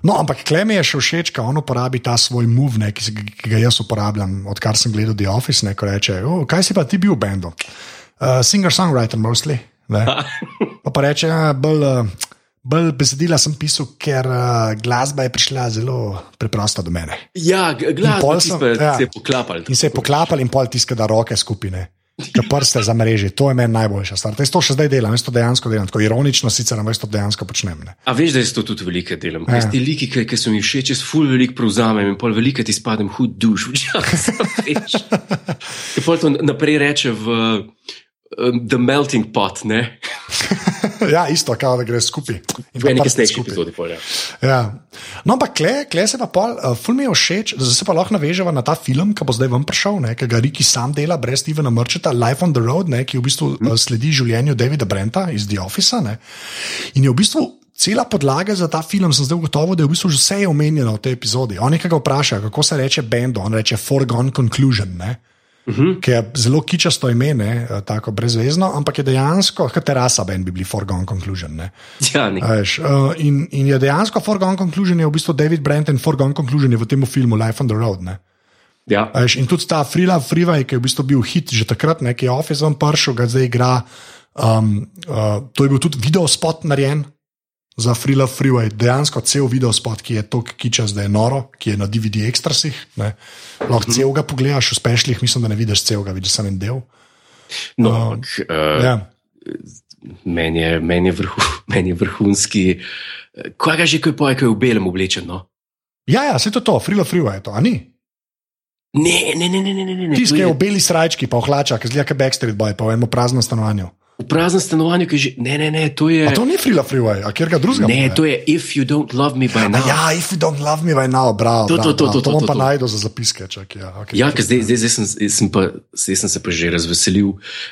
No, ampak Klem je še všeč, ko on uporabi ta svoj move, ne, ki, ki ga jaz uporabljam, odkar sem gledal The Office. Ne, ko reče, oh, kaj si pa ti bil v bendu? Uh, Singer-songwriter, mostly. Ne. Pa, pa reče, "Ja, bolj, uh, bolj besedila sem pisal, ker uh, glasba je prišla zelo preprosto do mene. Ja, g- glas pol pa sem- tisto, ja. se je poklapal. In se je poklapal in pol tiska, da roke skupine. Ki prste za mreži, to je meni najboljša stvar. Jaz to še zdaj delam, jaz to dejansko delam, tako ironično, sicer na mestu dejansko počnem. Ne. A veš, da jaz to tudi velike delam. Ja. Ti liki, ki, ki so mi všeč, jaz ful velik prevzamem in pol velike ti spadem hud duš, včasih. Pol to naprej reče v The Melting Pot, ne? ja, isto, kao, da gre skupaj. Eni kasnejši epizodi. Pol, ja. Ja. No, ampak kle, kle se pa pol, uh, ful mi je všeč, da se pa lahko naveževa na ta film, ki bo zdaj vam prišel, ne, ki ga Riki sam dela, brez Stevena Mrčeta, Life on the Road, ne, ki v bistvu uh, sledi življenju Davida Brenta iz The Office. Ne. In je v bistvu. Cela podlaga za ta film, sem zdaj ugotovil, da je v bistvu že vse omenjeno v tej epizodi. On nekaj vpraša, kako se reče bend, on reče foregone conclusion. Ne? Uh. -huh. ki je zelo kičasto ime, ne, eh, tako brezvezno, ampak je dejansko, kot terasa, ben bi bili foregone conclusion. Ne. Ja, ne. Veš, uh, in, in je dejansko foregone conclusion, je v bistvu David Brent in foregone conclusion je v tem filmu Life on the Road. Ne. Ja. A Veš, in tudi ta Free Love Freeway, ki je v bistvu bil hit že takrat, ki je Office vam pršel, ga zdaj igra. Um, uh, to je bil tudi video spot narejen za Free Love Freeway, dejansko cel video spot, ki je tako kičas, da je noro, ki je na DVD ekstrasih. ne. Lahko celega pogledaš, v spešljih, mislim, da ne vidiš celega, vidiš samo en del. No, ampak, uh, Ja. meni, je, meni, je vrhu, meni je vrhunski. Kaj ga že, ko je poje, ko je v belem oblečen? No? Ja, ja, se to, to Free Love Freeway je to, a ni? Ne, ne, ne, ne, ne, ne, ne. To ki je je v beli srajčki, pa v hlačah, kot Backstreet Boy, pa v enem praznem stanovanju. V praznem stanovanju, ki že. Ne, ne, ne, to je. A to ni Love Freeway, a kjer ga drugega? Ne, to je if you don't love me by now. Ja, if you don't love me right now, bravo. To, bravo, to, to, bravo. to, to, bom to, pa to. najdel za zapiske. Čak, ja, okay, Ja, ker zdaj, zdaj, zdaj, sem, zdaj, sem pa, zdaj sem se pa že razveselil,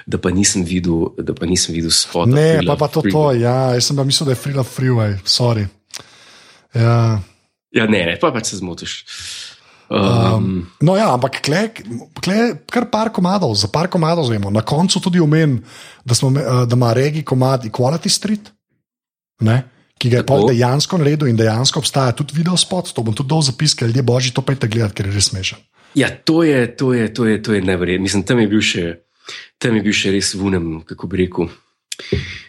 da pa nisem videl, da pa nisem videl spota. Ne, pa, pa to, to, ja, jaz sem pa mislil, da je Love Freeway, sorry. Ja. Ja, ne, ne, pa pač se zmotiš. Um, No, ja, ampak kle, kle, kar par komadov, za par komadov zvemo. Na koncu tudi omenim, da, smo, eh, da ima regi komad Equality Street, ne, ki ga je pol dejansko naredil in dejansko obstaja tudi video spot. To bom tudi dol zapiskal, ljudje božji, to pejte gledati, ker je res smešen. ja, to je, to je, to je, to je neverjetno. Mislim, tam je bil še, tam je bil še res vunem, kako bi rekel.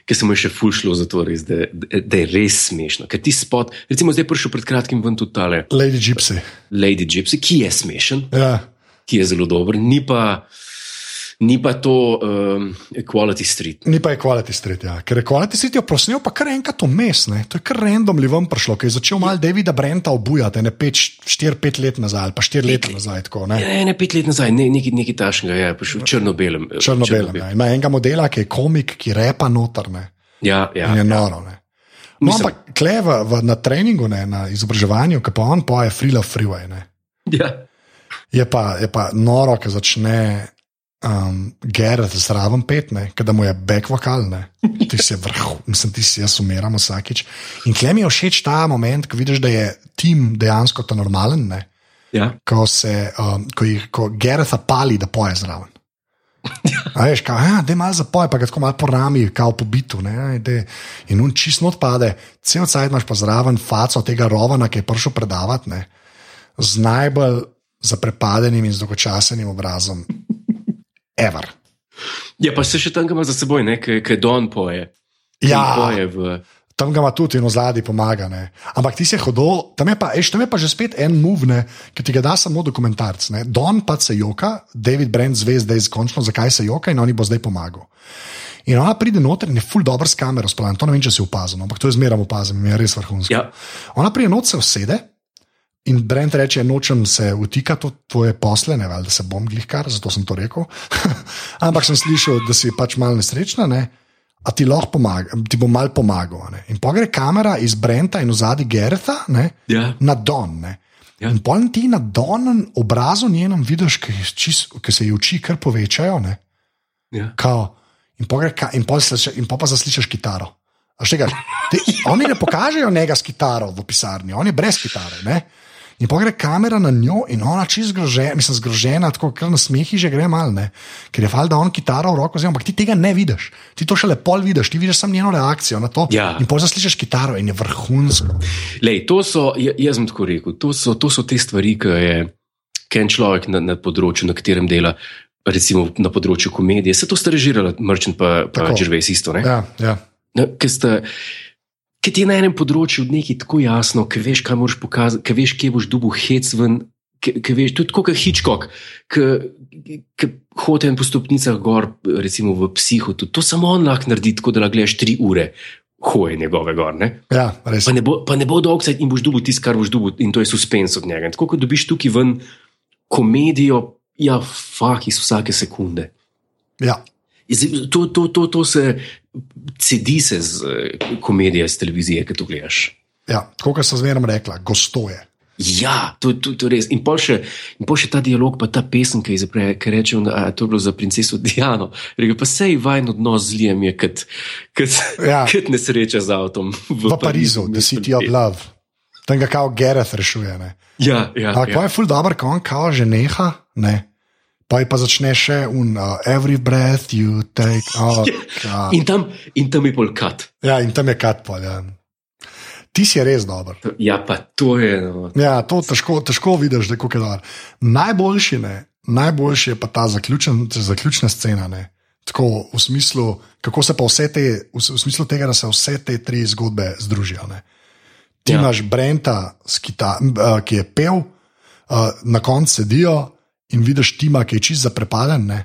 Ker se mu je še ful šlo za to, res, da, da je res smešno. Ker ti spot, recimo zdaj prišel pred kratkim ven tudi tale Lady Gypsy. Lady Gypsy, ki je smešen, Ja. ki je zelo dober, ni pa, ni pa to um, Equality Street. Ni pa Equality Street, ja. ker Equality Street je prosnil pa kar enkrat vmes, to je kar randomly vam prišlo, ker je začel mal Davida Brenta obujati, ne 4-5 let nazaj ali pa 4 leta nazaj. Tako, ne. Ne, ne, pet let nazaj, ne, nekaj, nekaj tašnega, je prišel v črno-belem. eh, Črno-belem. Ja. Ima enega modela, ki je komik, ki repa notrne. Ja, ja. In je noro. Ne. No, Mislim- ampak kleve v, na treningu, ne, na izobraževanju, ki pa on poje Free Love Freeway. Ne. ja. Je pa, je pa noro, ki začne um, Gerard zraven pet, da mu je back vokal, ne. ti si vrh, mislim, ti si jaz umiram vsakič. In klem je všeč ta moment, ko vidiš, da je tim dejansko to normalen, ne. ja. ko se, um, ko, jih, ko Gerard pali, da poje zraven. A veš, kao, ja, da je malo zapoj, pa ga tako malo po rami, kao po bitu. Ne, daj. in on čist not pade, cel cajt imaš pa zraven faco tega rovana, ki je prišel predavati, ne, z najbolj zaprepadenim in zdolgočasenim obrazom. Ever. ja, pa se še tam ima za seboj, nekaj Don poje. Ja. Poje v, Tam ga ima tudi in v zadnji pomaga. Ne. Ampak ti si hodil, tam je, pa, eš, tam je pa že spet en move, ki ti ga da samo dokumentarc. Ne. Don pa se joka, David Brent zve zdaj končno, zakaj se joka in oni bo zdaj pomagal. In ona pride noter in je full dobro s kamero splavljen. To ne vem, če si opazil, no, ampak to je zmeraj opazil, mi je res vrhunsko. ja. Ona pride noter, se usede in Brent reče: Nočem se vtikati v tvoje posle, ne vem, da se bom glihkar, zato sem to rekel. ampak sem slišal, da si pač mal nesrečna. Ne? A ti lahko pomagam, ti bom mal pomagal. Ne? In pogre kamera iz Brenta in vzadi Gerta? Ja. na Don. Ne? Ja. In pol ti na Donen obrazu njenem vidiš, ki, se ji oči kar povečajo. Ne? Ja. Kao, in, pol pa zaslišiš kitaro. A še kaj, te, oni ne pokažejo njega s kitaro v pisarni, on je brez kitare. Ne? In pogre kamera na njo in ona čist zgrožena, mislim, zgrožena, tako kar na smehi že gre mal, ne? ker je fal, da on kitaro v roko vzame, ampak ti tega ne vidiš. Ti to šele pol vidiš, ti vidiš samo njeno reakcijo na to. Ja. In pol zaslišiš kitaro in je vrhunsko. Lej, to so, ja- jaz sem tako rekel, to so, to so te stvari, ki je ki en človek na, na področju, na katerem dela, recimo na področju komedije. Se to sta režirala, Merchant pa, pa. Žirvejs isto. ne? Ja, ja. No, Ker sta- ker ti je na enem področju nekaj tako jasno, ki veš, kaj moraš pokazati, ki veš, kje boš dubu hec ven, ki veš, tudi kot Hitchcock, ki hodi po stopnicah gor, recimo v psihu, tudi, to samo on lahko naredi, tako da gledaš tri ure. Hoje njegove gor. Ne? Ja, pa ne bo, bo dolg sajt in boš dubil tisto, kar boš dubil, in to je suspens od njega. In tako kot dobiš tukaj ven komedijo, ja, fah iz vsake sekunde. Ja. To, to, to, to se cedi se z komedije, z televizije, ki to gledaš. Ja, kot so zmeraj rekla, gostoje. Ja, to, to, to je res. In pol še, in pol še ta dialog, pa ta pesem, ki, zapre, ki reče, da je to bilo za princeso Diano. Reče, pa sej vajen odnos z Lijem je kot, kot, ja. kot nesreča z avtom. V, v Parizu, The City of Love. Tam ga kao Gareth rešuje. Ne? Ja, ja. Ampak ja. je ful dobro, ko on kao že neha. Ne? Pa je pa začne še un, uh, every breath you take. Oh, ja. in, tam, in tam je pol kat. Ja, in tam je kat pol. Ja. Ti si res dober. Ja, pa to je. No. Ja, to težko, težko vidiš, da je kako dober. Najboljši, ne, najboljši je pa ta zaključen, zaključna scena. Ne. Tako v smislu, kako se pa vse te, v, v smislu tega, da se vse te tri zgodbe združijo. Ne. Ti ja. imaš Brenta, ki je pel, na koncu sedijo in vidiš Tima, ki je čist zaprepaden. Ne.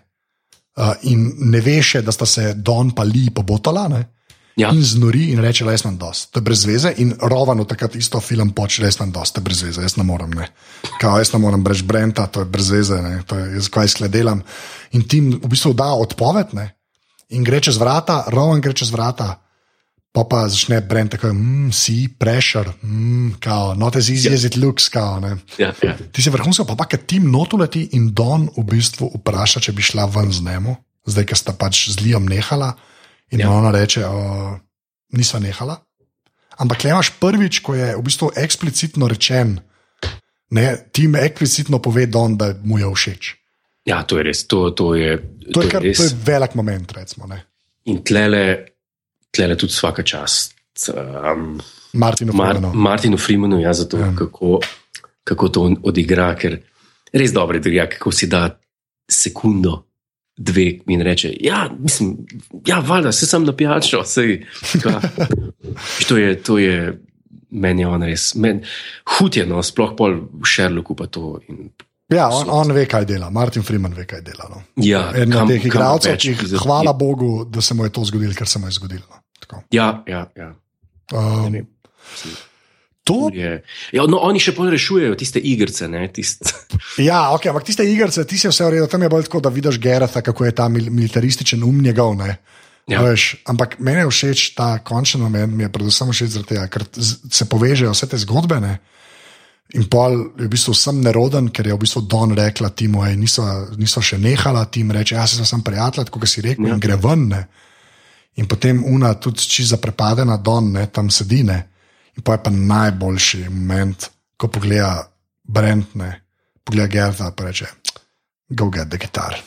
In ne veš, da sta se Don pa Li pobotala. Ne ja. in znori in reče, da je sem dost. To je brez veze in rovano takrat isto film počne, da je sem dost, to je brez veze, jaz ne morem. Ne. Kao, jaz ne morem brez Brenta, to je brez veze, ne. to je jaz kaj skledelam. In ti v bistvu da odpoved ne. in gre čez vrata, rovan gre čez vrata. Pa pa začne Brent tako, mm, si pressure, mm, kao, not as easy yeah. as it looks. Kao, yeah, yeah. Ti si vrhunsko, pa pa kad tim notuleti in Don v bistvu vpraša, če bi šla ven z njemu, zdaj, ker sta pač z Lijom nehala. In ja. ona reče, da nisva nehala. Ampak le imaš prvič, ko je v bistvu eksplicitno rečen, da ti me eksplicitno pove, don, da mu je všeč. Ja, to je res. To, to je, to to je, kar, res. To je velik moment. Recimo, In tlele, tlele tudi vsaka čast. Um, Martinu Freemanu. Mar, Martinu Freemanu, ja, zato ja. Kako, kako to odigra, ker res dobro je, kako si da sekundo dve in reče: Ja, mislim, ja, valjda, se sem na pijačo. to, je, to je meni on res. Men, hud je, no, sploh pol v Sherlocku pa to. In, Ja, on, on ve, kaj dela, Martin Freeman ve, kaj dela. No. Ja, od teh igralcev, hvala Bogu, da se mu je to zgodilo, kar se mu je zgodilo. No. Ja, ja. ja. Um, To je. Ja, no, oni še bolj rešujejo tiste igrice. Tist. Ja, okay, ampak tiste igrice, ti si vse v redu, tam je bolj tako, da vidiš Gerata, kako je ta militarističen um njegov. Ja. Veš, ampak meni je všeč ta končni moment, mi je predvsem všeč zaradi tega, ker se povežejo vse te zgodbe. Ne? In pol je v bistvu sem neroden, ker je v bistvu Don rekla, ti moji niso, niso še nehala, ti jim reče, jaz sem prijatelj, kot si rekel, ja. in gre ven. Ne? In potem Una, tudi če zaprepadena Don, ne, tam sedine. In pa je pa najboljši moment, ko pogleda Brentne, pogleda Gerda in reče: Go get the guitar.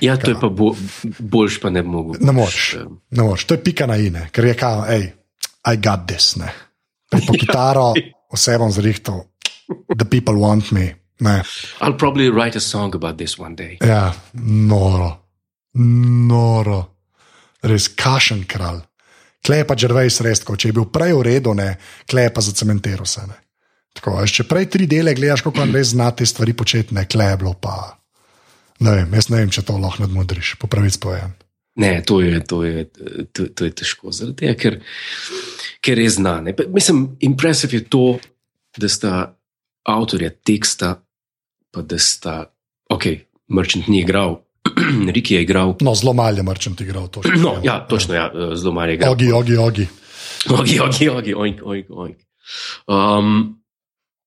Ja, to Kaj? je pa bo, boljš, pa ne bi mogel. Ne moreš, ne moreš. To je pika na ine, ker je kao, hej, I got this. Ne. Po kitaro, vse bom zrihtal, the people want me. Ne. I'll probably write a song about this one day. Ja, noro, noro, res kašen kralj. Klej pa Džervejs res, če je bil prej v redu, klej pa za cementiral se. Ne. Tako, če prej tri dele gledaš, kako res znati stvari početi, ne klej bilo pa. Ne vem, jaz ne vem, če to lahko nadmudriš, po pravici povem. Ne, to je, to je, to, to je težko, tega, ker, ker je znane. Mislim, impresiv je to, da sta avtorja teksta, pa da sta, ok, Merchant ni igral, Riki je igral. No, zelo malo je Merchant igral. Točno, no, ja, točno, ja, zelo malo je igral. Ogi, ogi, ogi. Ogi, ogi, ogi, oink, oink, oink. Um,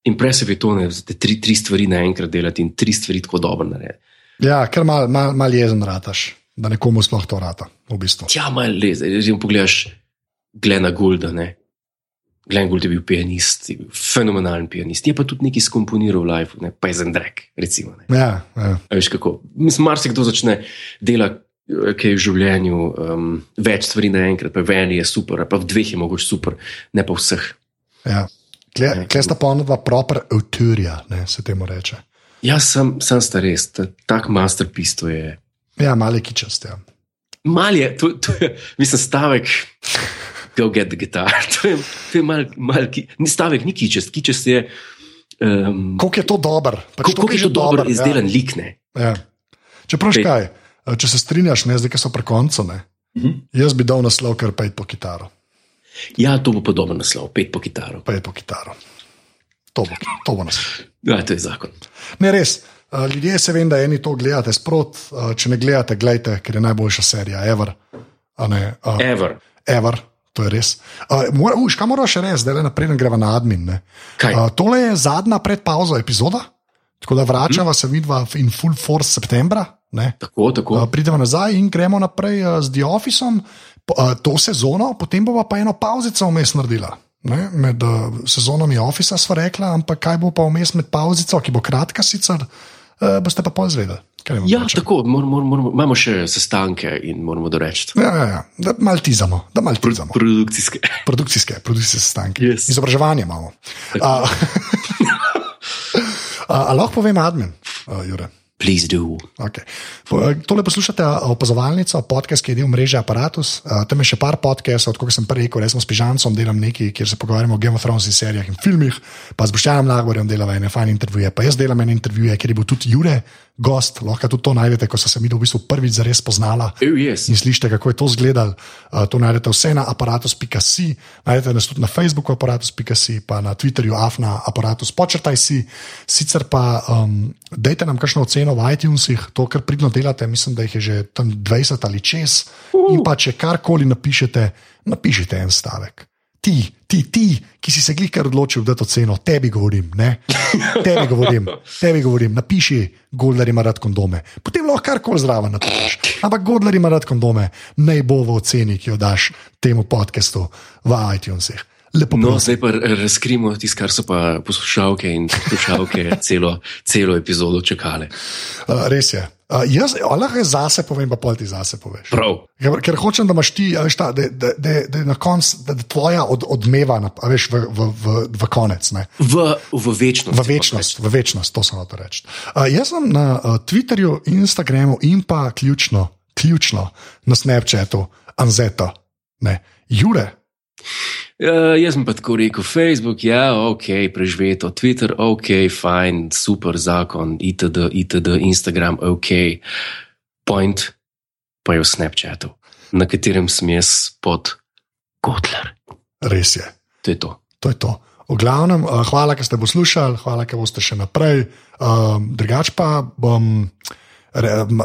Impresiv je to, da te tri, tri stvari naenkrat delati in tri stvari tako dobro narediti. Ja, ker mal, mal, mal jezen rataš, da nekomu sploh to rata. V bistvu. Ja, mal jezen. Že pogledaš Glena Gulda, ne. Glenn Gould je bil pianist, je bil fenomenalen pianist. Je pa tudi nekaj skomponiral v Life, ne? pa je Zendrek. Recimo, ja, ja. Veš kako. Mislim, marsikdo začne delati. Ki je v življenju um, več stvari naenkrat, pa v eni je super, pa v dveh je mogoče super, ne pa vseh. Ja. Kje sta pa ona dva proper autorja, se temu reče? Ja, sem, sem starejši, ta, tak masterpiece to je. Ja, mali kičast. Ja. Mal je, to, to je, mislim, stavek go get the guitar. to je, je malo, mal, ni stavek, ni kičest. Kičest je, Um, Koliko je to dober? Pač Kako je to dobro izdelan ja. lik? Ne? Ja. Čeprav, Pet. kaj, če se strinjaš, ne, zdaj ki so pri koncu, ne, Mhm. jaz bi dal naslov kar pet po kitaro. Ja, to bo podoben naslov, pet po kitaro. Pet po kitaro. To bo, to bo naslov. Ja, to je zakon. Ne, res. eh, Ljudje se vem, da eni to gledate sprot, eh, če ne gledate, gledajte, ker je najboljša serija, ever. Ne, uh, Ever. ever. To je res. Uh, mora, uš, kaj moraš res, da le naprej ne greva na admin? Ne? Kaj? Uh, tole je zadnja predpauza epizoda, tako da vračava hmm. se vidva in full force septembra. Ne? Tako, tako. Uh, pridemo nazaj in gremo naprej uh, z The Officeom, uh, to sezono, potem bova pa eno pauzico vmes naredila. Ne? Med uh, sezonami Office smo rekla, ampak kaj bo pa vmes med pauzico, ki bo kratka sicer, uh, boste pa pol zvedeli. Ja, rečem? tako, mor, mor, mor, imamo še sestanke in moramo doreči. Ja, ja, ja, da mal tizamo, da mal tizamo. Produkcijske. Produkcijske, produkcijske sestanke. Yes. Izobraževanje imamo. A, a, a lahko povem admin, uh, Jure. Please do. Okay. Tole poslušate opazovalnico, podcast, ki je del mreže Apparatus. A, Tam je še par podcastov, kot sem prej rekel, jaz sem s Pižancom delam nekaj, kjer se pogovarjamo o Game of Thrones in serijah in filmih, pa z Boštjanom Nagorjem delava ene fajne intervjuje, pa jaz delam ene intervjuje, kjer je bil tudi Jure, gost, lahko tudi to najdete, ko so se mi v bistvu prvič zares spoznala Oh, yes. in slišite, kako je to izgledalo. Uh, to najdete vse na aparatus.si, najdete nas tudi na Facebooku, aparatus.si, pa na Twitterju, afna aparatus, počrtaj si. Sicer pa um, dajte nam kakšno oceno v iTunesih, to, kar pridno delate, mislim, da jih je že tam 20 ali čez. In pa če karkoli napišete, napišite en stavek. Ti, ti, ti, ki si se glikar odločil, da to ceno, tebi govorim, ne? Tebi govorim, tebi govorim, napiši, Goldar ima rad kondome. Potem lahko karkoli zraven napišeš. Ampak Goldar ima rad kondome, naj bo v oceni, ki jo daš temu podkastu v iTunesih. Lepo No, zdaj pa razkrimo tisto, kar so pa poslušalke in poslušalke celo, celo epizodo čakale. Res je. Uh, jaz lahko zase povem, pa pol ti zase poveš. Prav. Ker, ker hočem, da imaš ti, veš, ta, da, da, da, da je na koncu, tvoja od, odmeva na, veš, v, v, v, v konec. Ne? V, v večnost. V večnost, v večnost, to sem hotel reči. Uh, jaz sem na uh, Twitterju, Instagramu in pa ključno, ključno na Snapchatu, Anzeta, ne, Jure. Uh, jaz sem pa tako rekel, Facebook, ja, ok, preživeto, Twitter, ok, fajn, super zakon, itd., itd., Instagram, ok, point pa je v Snapchatu, na katerem sem jaz pod Kotler. Res je, To je to. to je to. V glavnem, uh, hvala, ker ste poslušali, hvala, ker boste še naprej. Um, drugač pa bom,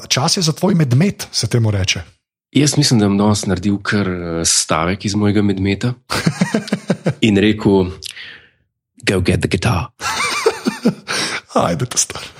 čas je za tvoj medmet, se temu reče. Jaz mislim, da bom danes naredil kar eh, stavek iz mojega medmeta in rekel: Go get the guitar. Ajde, to star.